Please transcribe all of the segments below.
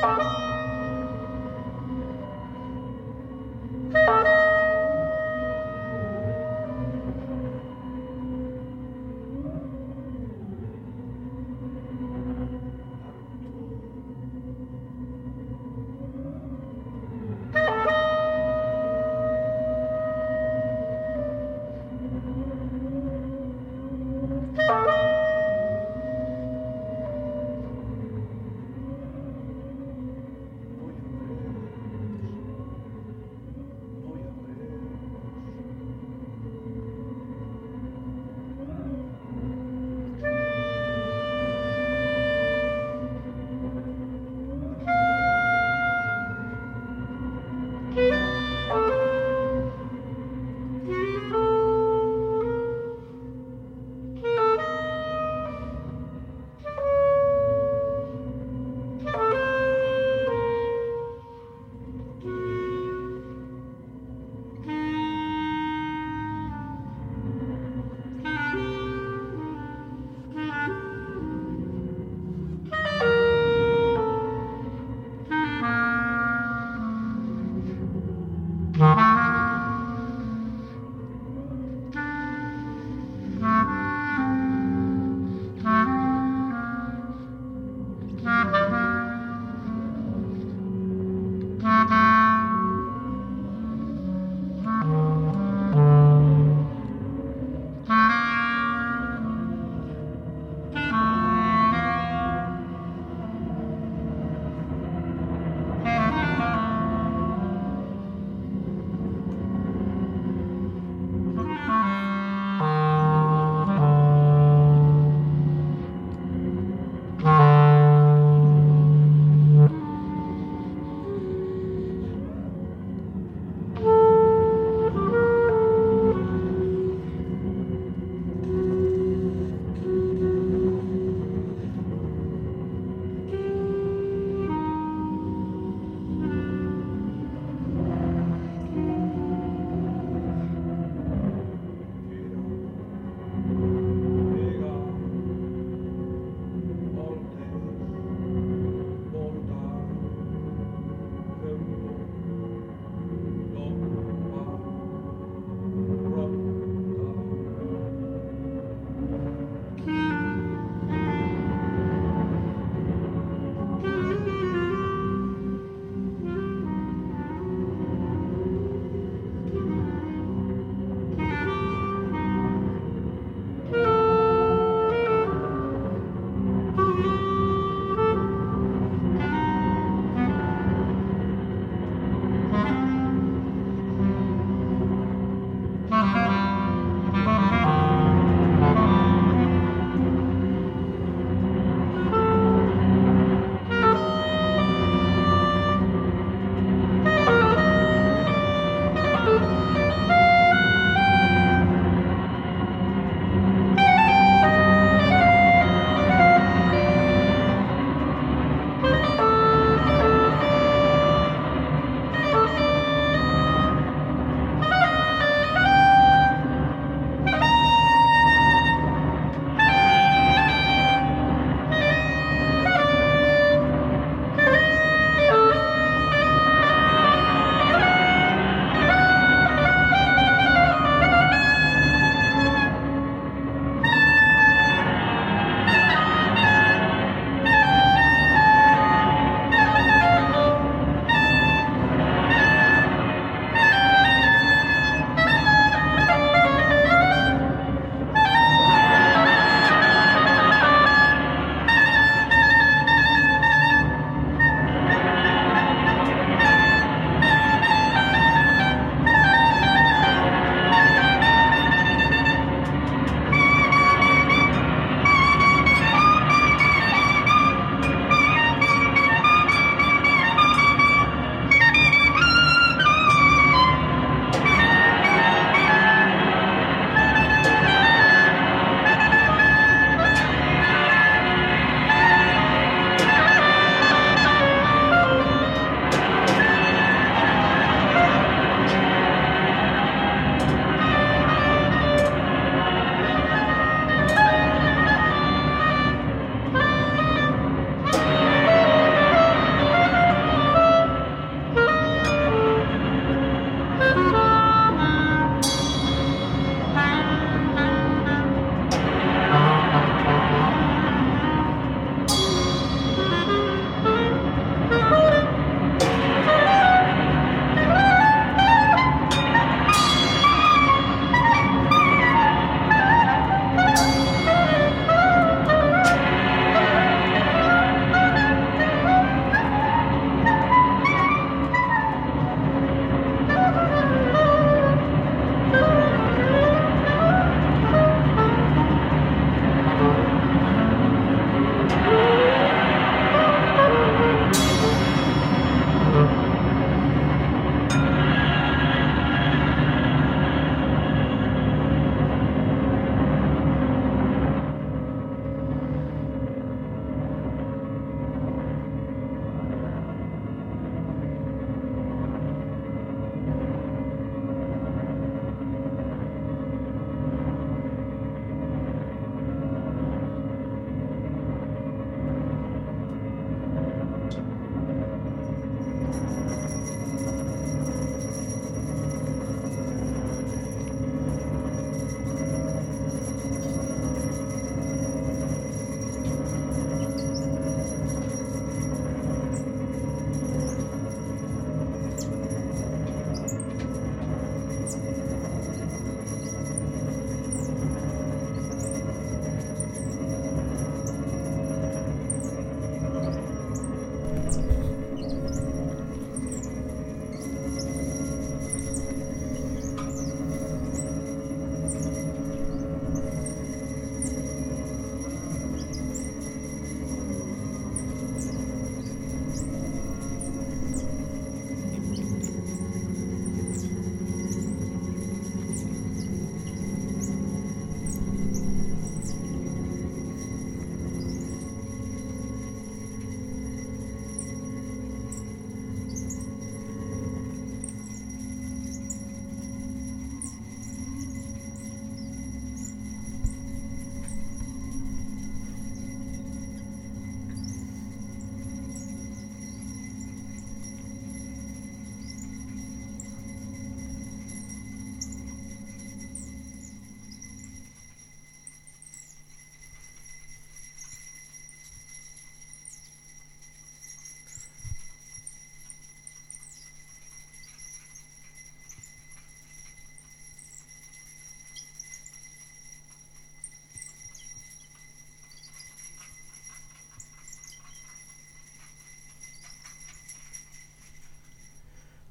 Bye.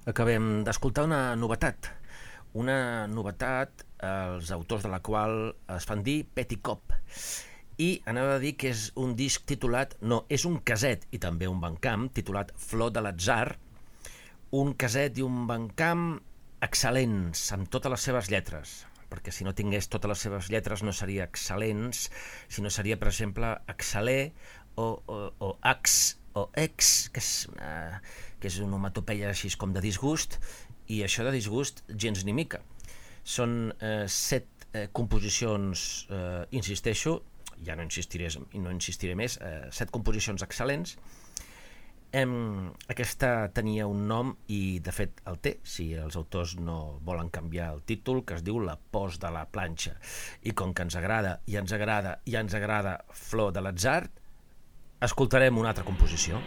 Acabem d'escoltar una novetat. Una novetat, els autors de la qual es fan dir Petticop. I anava a dir que és un disc titulat, no, és un caset i també un bancamp titulat Flor de l'atzar, un caset i un bancamp excel·lents, amb totes les seves lletres, perquè si no tingués totes les seves lletres no seria excel·lents, sinó seria, per exemple, excel·ler o, o, o ax o ex, que és, una, que és una homatopeia així com de disgust, i això de disgust gens ni mica. Són eh, set eh, composicions, eh, insisteixo, ja no insistiré, no insistiré més, eh, set composicions excel·lents. Em, aquesta tenia un nom i de fet el té, si els autors no volen canviar el títol, que es diu La pos de la planxa. I com que ens agrada, i ens agrada, i ens agrada Flor de l'atzar, escoltarem una altra composició.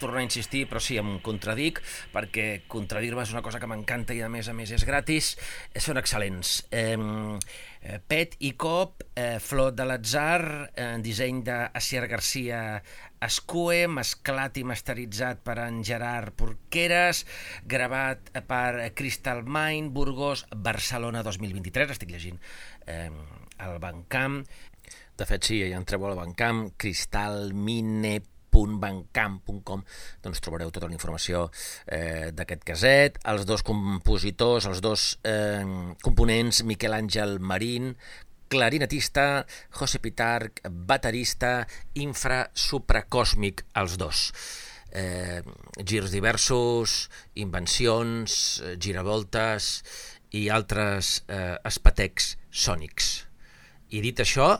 Tornar a insistir, però sí, em contradic, perquè contradir-me és una cosa que m'encanta i a més a més és gratis, eh, són excel·lents. Eh, Pet i Cop, eh, Flor de l'Atzar, eh, disseny d'Acier Garcia Escue, mesclat i masteritzat per en Gerard Porqueres, gravat per Crystal Mind, Burgos, Barcelona 2023, estic llegint eh, el Bancamp, de fet, sí, ja entreu al Bancamp, cristalmine.bancamp.com doncs trobareu tota la informació eh, d'aquest caset, els dos compositors, els dos eh, components, Miquel Àngel Marín, clarinetista, José Pitarc, baterista, infra-supracòsmic, els dos. Eh, girs diversos, invencions, eh, giravoltes i altres eh, espetecs sònics. I dit això,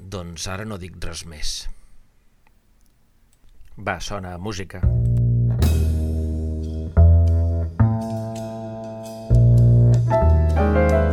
doncs ara no dic res més. Va, sona música. Música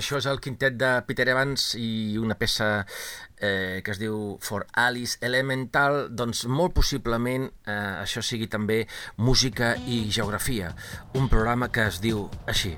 això és el quintet de Peter Evans i una peça eh, que es diu For Alice Elemental, doncs molt possiblement eh, això sigui també música i geografia, un programa que es diu així.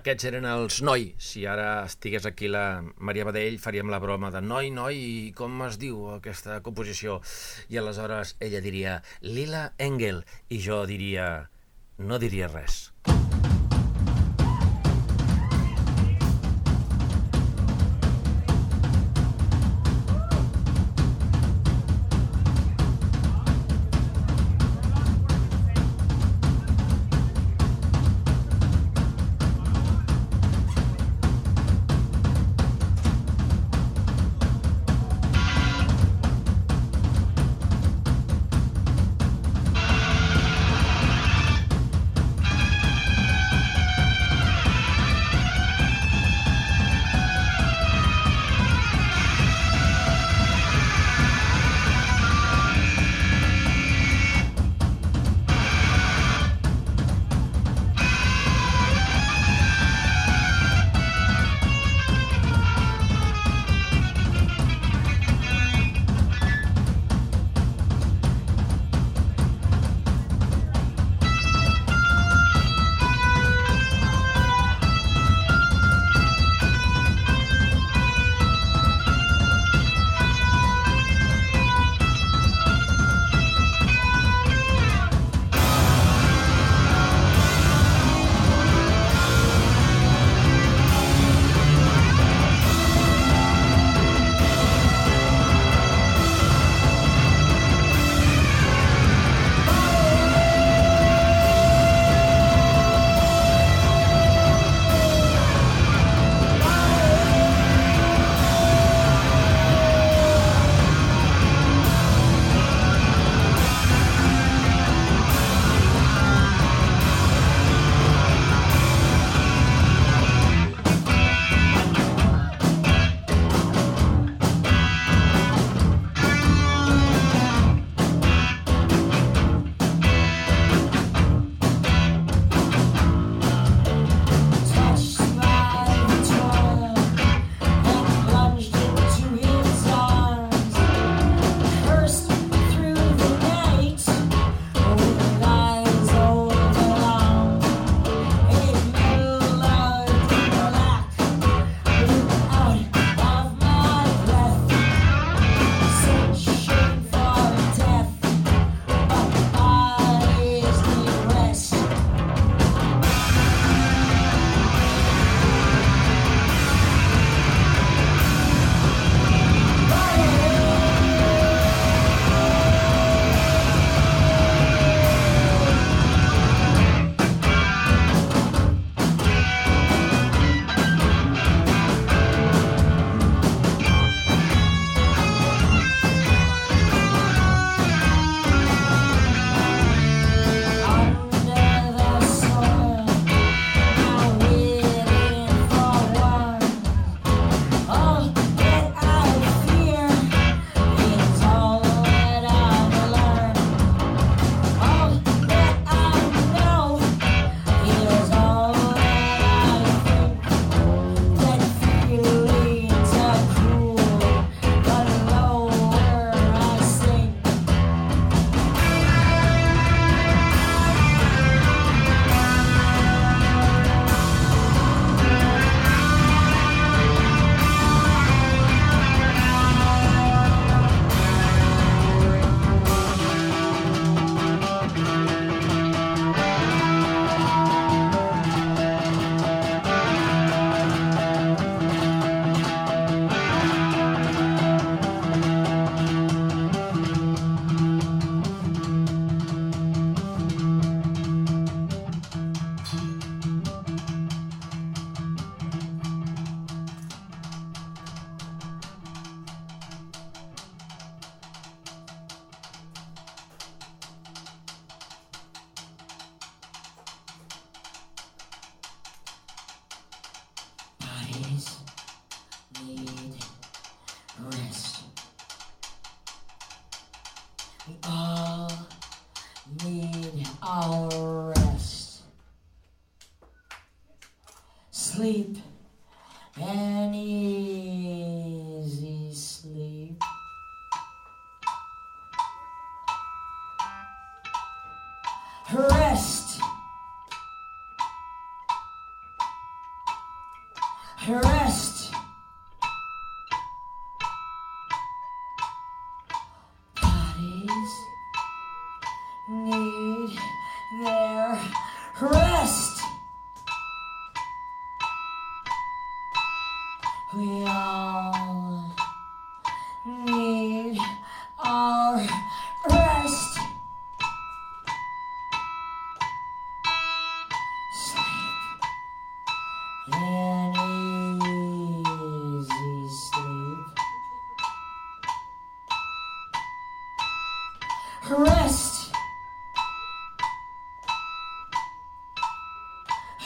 Aquests eren els Noi. Si ara estigués aquí la Maria Badell, faríem la broma de Noi, Noi, i com es diu aquesta composició? I aleshores ella diria Lila Engel, i jo diria... no diria res.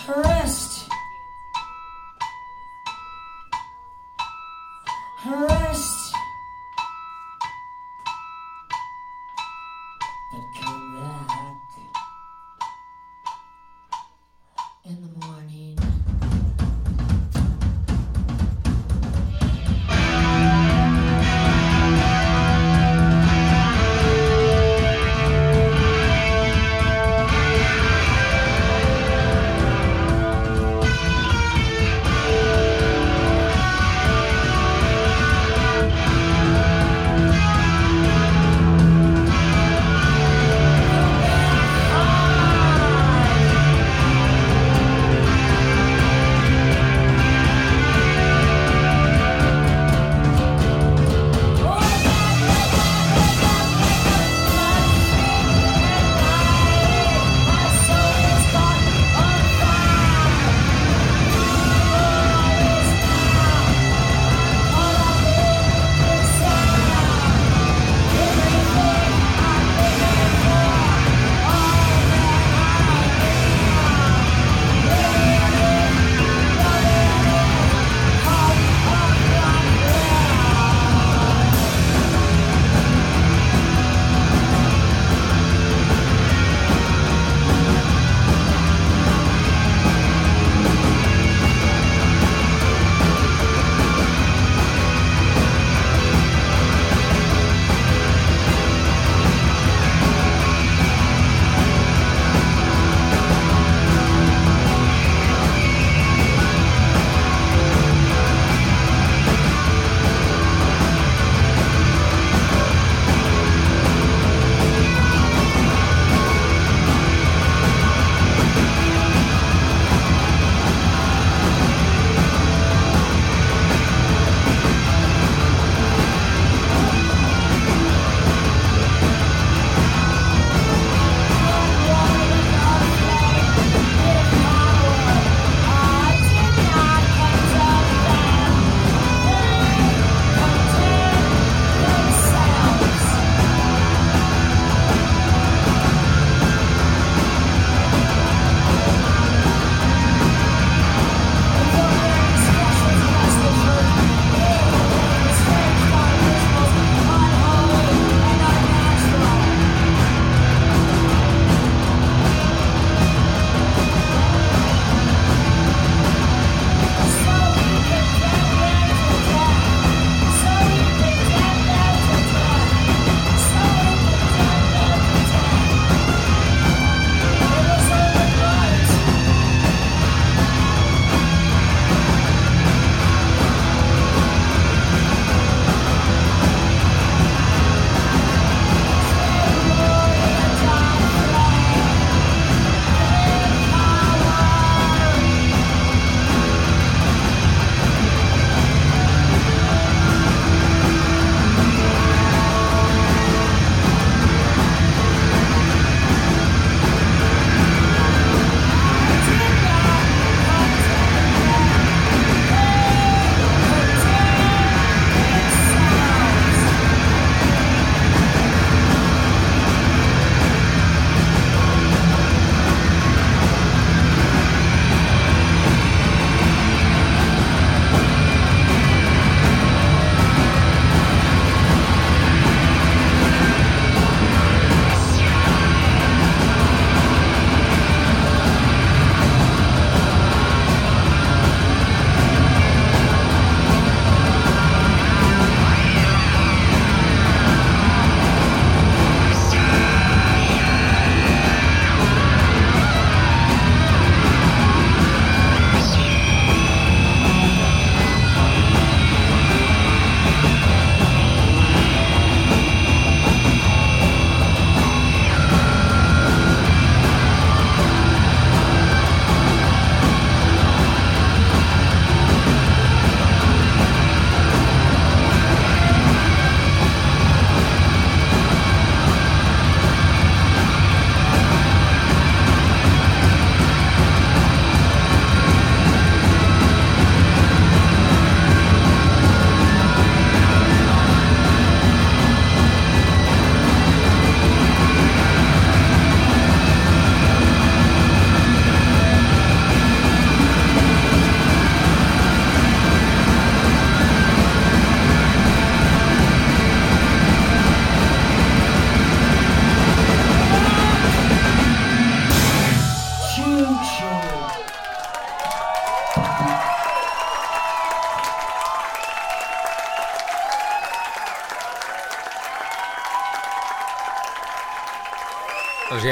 harassed.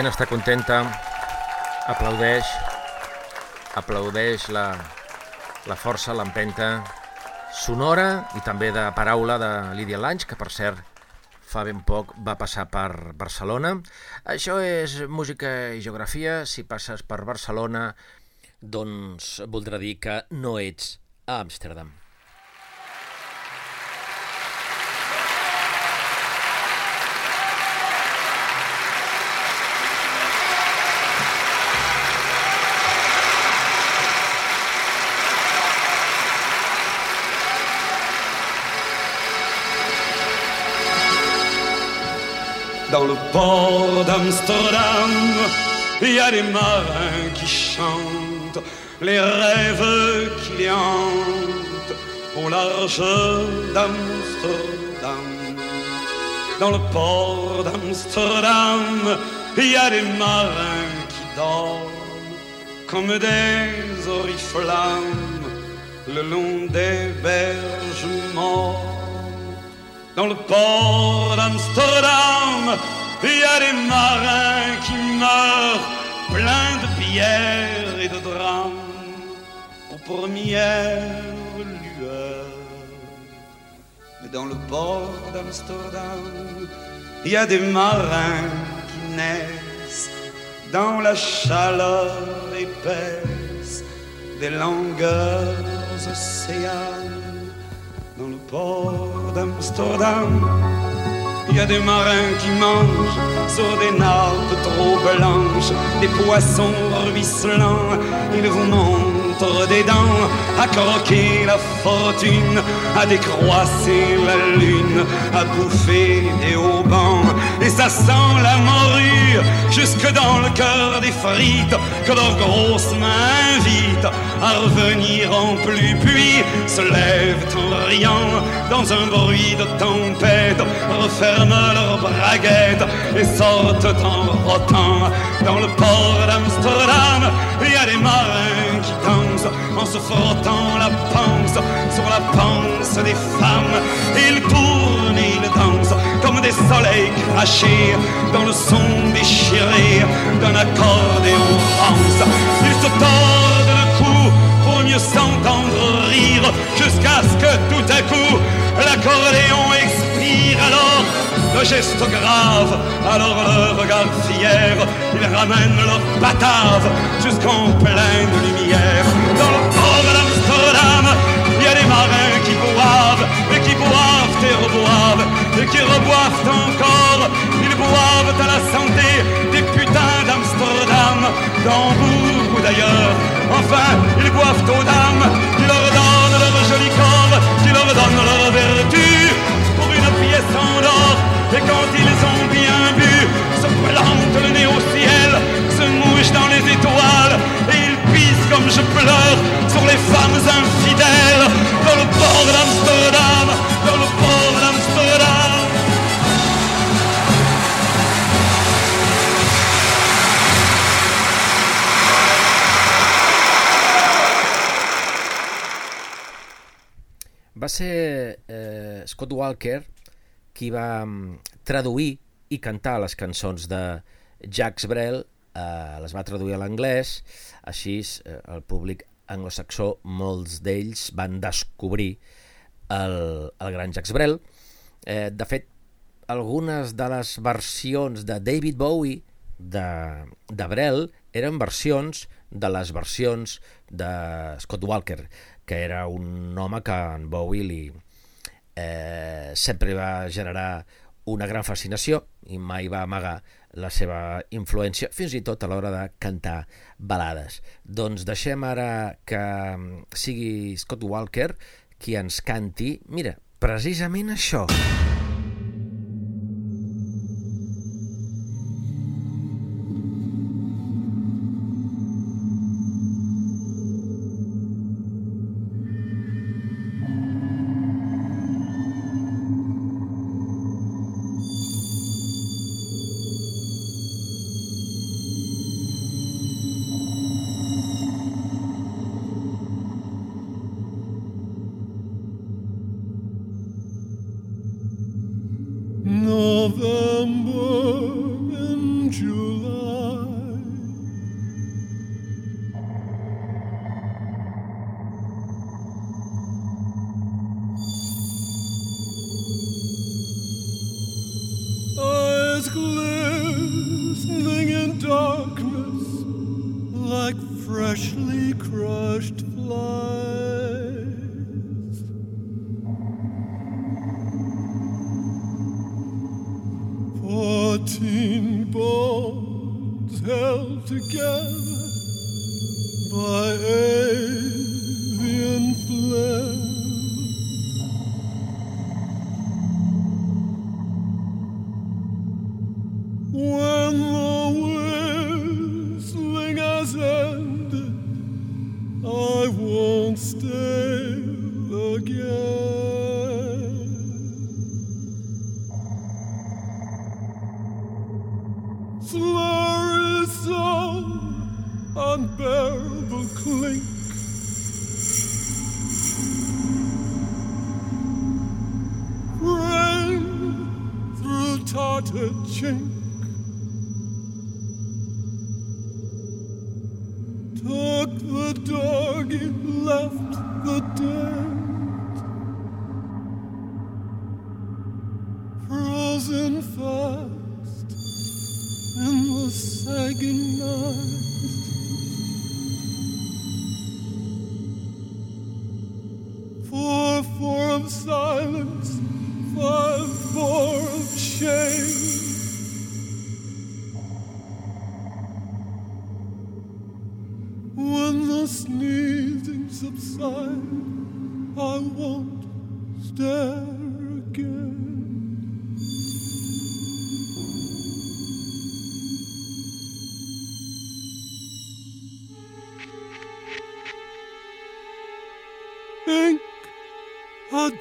Gent està contenta, aplaudeix, aplaudeix la, la força, l'empenta sonora i també de paraula de Lídia Lange, que per cert fa ben poc va passar per Barcelona. Això és música i geografia. Si passes per Barcelona, doncs voldrà dir que no ets a Amsterdam. Dans le port d'Amsterdam, il y a des marins qui chantent les rêves qui les hantent au large d'Amsterdam. Dans le port d'Amsterdam, il y a des marins qui dorment comme des oriflammes le long des berges mortes. Dans le port d'Amsterdam, il y a des marins qui meurent pleins de pierres et de drames aux premières lueurs. Mais dans le port d'Amsterdam, il y a des marins qui naissent dans la chaleur épaisse des longueurs océanes port. Il y a des marins qui mangent sur des nappes trop blanches, des poissons ruisselants. Ils vous montrent des dents à croquer la fortune, à décroisser la lune, à bouffer des haubans. Et ça sent la morue jusque dans le cœur des frites que leurs grosses mains à revenir en pluie, puis se lèvent en riant dans un bruit de tempête, referment leurs braguettes et sortent en rotant. Dans le port d'Amsterdam, il y a des marins qui dansent en se frottant la panse sur la panse des femmes. Ils tournent et ils dansent comme des soleils crachés dans le son déchiré d'un accordéon rance. Ils se tordent s'entendre rire jusqu'à ce que tout à coup l'accordéon expire alors le geste grave, alors le regard fier, ils ramènent leur batave jusqu'en pleine lumière. Dans le port d'Amsterdam, il y a des marins qui boivent, et qui boivent et reboivent, et qui reboivent encore. Ils boivent à la santé des d'Amsterdam, d'Hambourg ou d'ailleurs. Enfin, ils boivent aux dames qui leur donnent leur joli corps, qui leur donnent leur vertu pour une pièce en or. Et quand ils ont bien bu, se plantent le nez au ciel, se mouchent dans les étoiles, et ils pissent comme je pleure sur les femmes infidèles dans le port d'Amsterdam, dans le Va ser eh, Scott Walker qui va mm, traduir i cantar les cançons de Jacques Brel, eh, les va traduir a l'anglès, així eh, el públic anglosaxó, molts d'ells van descobrir el, el gran Jacques Brel. Eh, de fet, algunes de les versions de David Bowie de, de Brel eren versions de les versions de Scott Walker, que era un home que en Bowie li, eh, sempre va generar una gran fascinació i mai va amagar la seva influència, fins i tot a l'hora de cantar balades. Doncs deixem ara que sigui Scott Walker qui ens canti, mira, precisament això. November don't stop.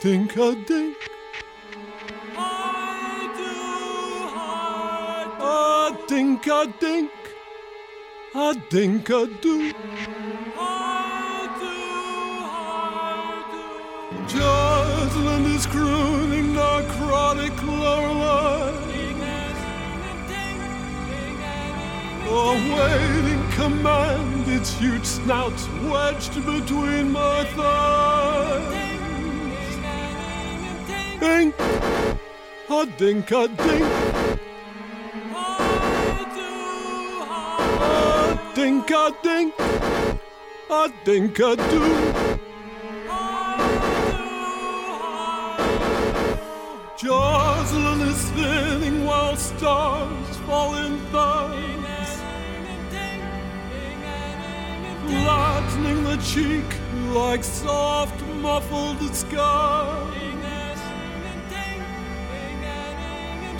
Think I think. I do, I think I think. I think I do. I do, I do. Jocelyn is crooning necrotic Lorelei. Awaiting command, its huge snout wedged between my thighs. Dink, a dink, a dink. A dink, a dink, a dink, a do. Jocelyn is spinning while stars fall in thuds. Flattening the cheek like soft muffled sky.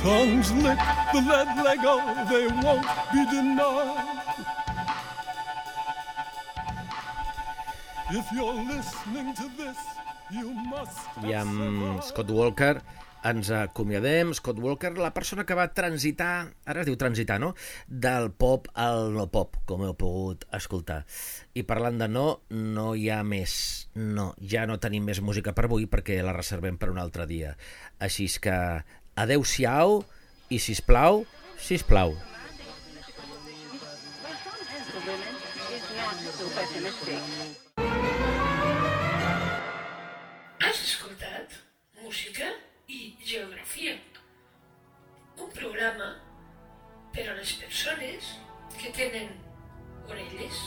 Tongues lick the lead Lego, they won't be denied. If you're listening to this, you must. I amb Scott Walker ens acomiadem. Scott Walker, la persona que va transitar, ara es diu transitar, no?, del pop al no pop, com heu pogut escoltar. I parlant de no, no hi ha més. No, ja no tenim més música per avui perquè la reservem per un altre dia. Així és que adeu-siau i, si plau, si plau. Has escoltat Música i Geografia, un programa per a les persones que tenen orelles.